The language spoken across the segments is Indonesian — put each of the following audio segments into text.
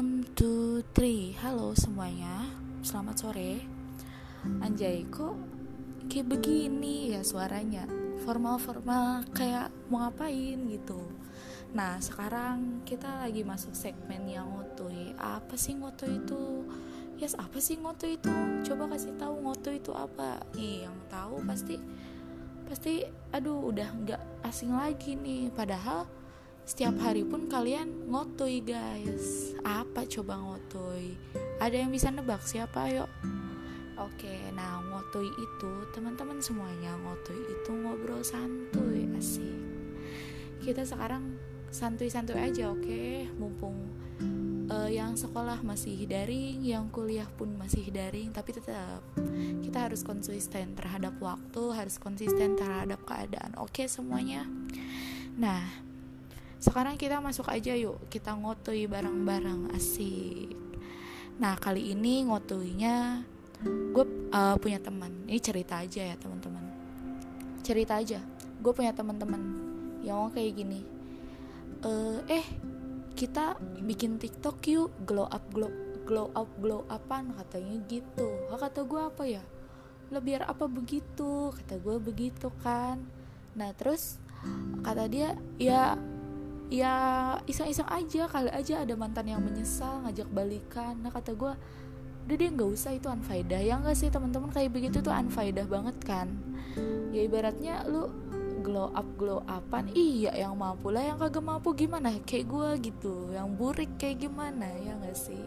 One, two, three. Halo semuanya. Selamat sore. Anjay kok kayak begini ya suaranya? Formal-formal kayak mau ngapain gitu? Nah sekarang kita lagi masuk segmen yang ngotoy Apa sih ngotoy itu? Yes apa sih ngotoy itu? Coba kasih tahu ngotoy itu apa. Nih yang tahu pasti Pasti aduh udah nggak asing lagi nih. Padahal setiap hari pun kalian ngotoy guys. Apa coba ngotoy? Ada yang bisa nebak siapa? Yuk oke nah ngotoy itu teman-teman semuanya ngotoy itu ngobrol santuy asik. Kita sekarang santuy-santuy aja oke? Mumpung uh, yang sekolah masih daring yang kuliah pun masih daring tapi tetap kita harus konsisten terhadap waktu harus konsisten terhadap keadaan. Oke semuanya? Nah sekarang kita masuk aja yuk kita ngotoi bareng-bareng asik. Nah kali ini ngotoinya gue uh, punya teman. Ini cerita aja ya teman-teman. Cerita aja. Gue punya teman-teman yang kayak gini. Uh, eh kita bikin tiktok yuk glow up glow glow up glow upan katanya gitu. Kata gue apa ya? Lo biar apa begitu? Kata gue begitu kan. Nah terus kata dia ya ya iseng-iseng aja kali aja ada mantan yang menyesal ngajak balikan. Nah kata gue udah dia nggak usah itu unfaedah. Ya nggak sih teman-teman kayak begitu tuh unfaedah banget kan? Ya ibaratnya lu glow up glow upan. Iya yang mampu lah yang kagak mampu gimana? Kayak gue gitu yang burik kayak gimana? Ya nggak sih?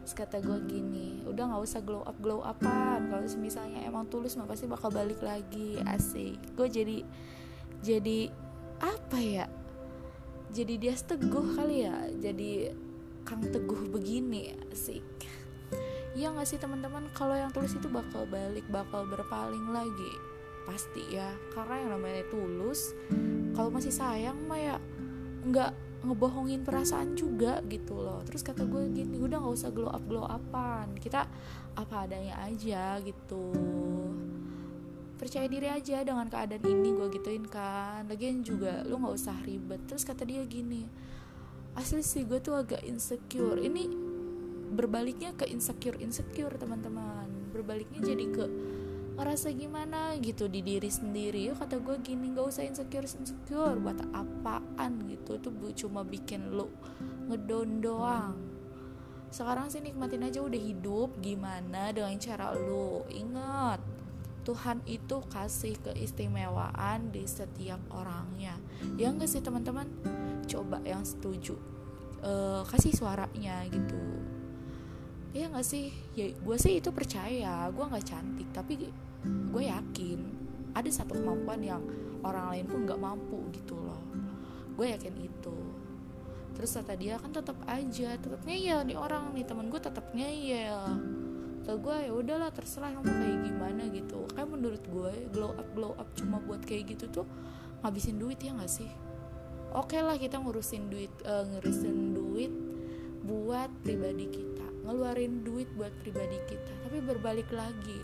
Terus kata gue gini udah nggak usah glow up glow upan. Kalau misalnya emang tulus mah pasti bakal balik lagi. Asik. Gue jadi jadi apa ya jadi dia teguh kali ya. Jadi kang teguh begini asik. Ya nggak sih teman-teman? Kalau yang tulus itu bakal balik bakal berpaling lagi. Pasti ya karena yang namanya tulus kalau masih sayang mah ya nggak ngebohongin perasaan juga gitu loh. Terus kata gue gini udah nggak usah glow up glow upan. Kita apa adanya aja gitu percaya diri aja dengan keadaan ini gue gituin kan. Lagian juga lu nggak usah ribet. Terus kata dia gini asli sih gue tuh agak insecure. Ini berbaliknya ke insecure insecure teman-teman. Berbaliknya jadi ke ngerasa gimana gitu di diri sendiri. Yuk kata gue gini nggak usah insecure insecure. Buat apaan gitu tuh cuma bikin lu ngedon doang. Sekarang sih nikmatin aja udah hidup gimana dengan cara lu? Ingat Tuhan itu kasih keistimewaan di setiap orangnya. Ya nggak sih teman-teman? Coba yang setuju. Uh, kasih suaranya gitu. Ya nggak sih? Ya gue sih itu percaya. Gue nggak cantik tapi gue yakin ada satu kemampuan yang orang lain pun nggak mampu gitu loh. Gue yakin itu. Terus kata dia kan tetap aja tetap ngeyel nih orang nih temen gue tetap ngeyel kata gue ya udahlah terserah kamu kayak gimana gitu. Kayak menurut gue glow up glow up cuma buat kayak gitu tuh ngabisin duit ya nggak sih? Oke okay lah kita ngurusin duit uh, ngurusin duit buat pribadi kita ngeluarin duit buat pribadi kita. Tapi berbalik lagi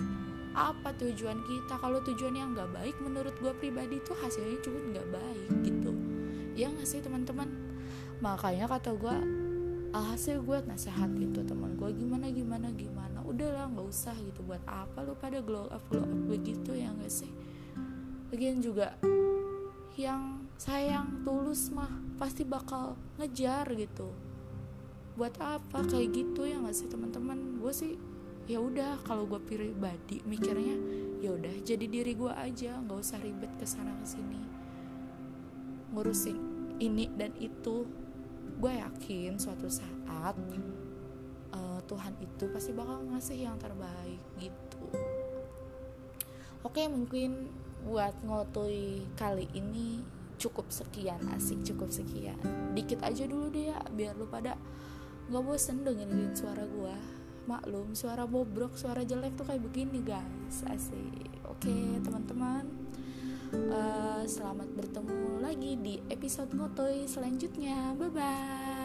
apa tujuan kita? Kalau tujuannya nggak baik menurut gue pribadi tuh hasilnya juga nggak baik gitu. Ya nggak sih teman-teman? Makanya kata gue alhasil gue nasehat gitu teman gue gimana gimana gimana? Udahlah nggak usah gitu. Buat apa lu pada glow up glow up begitu ya nggak sih? Lagian juga yang sayang tulus mah pasti bakal ngejar gitu. Buat apa? Kayak gitu ya nggak sih teman-teman gue sih ya udah kalau gue pribadi mikirnya ya udah jadi diri gue aja nggak usah ribet ke sana ke sini ngurusin ini dan itu gue yakin suatu saat Tuhan itu pasti bakal ngasih yang terbaik gitu. Oke mungkin buat ngotoi kali ini cukup sekian asik cukup sekian. Dikit aja dulu deh ya biar lu pada nggak bosen dengerin suara gua. Maklum suara bobrok suara jelek tuh kayak begini guys. Asik. Oke teman-teman uh, selamat bertemu lagi di episode ngotoi selanjutnya. Bye bye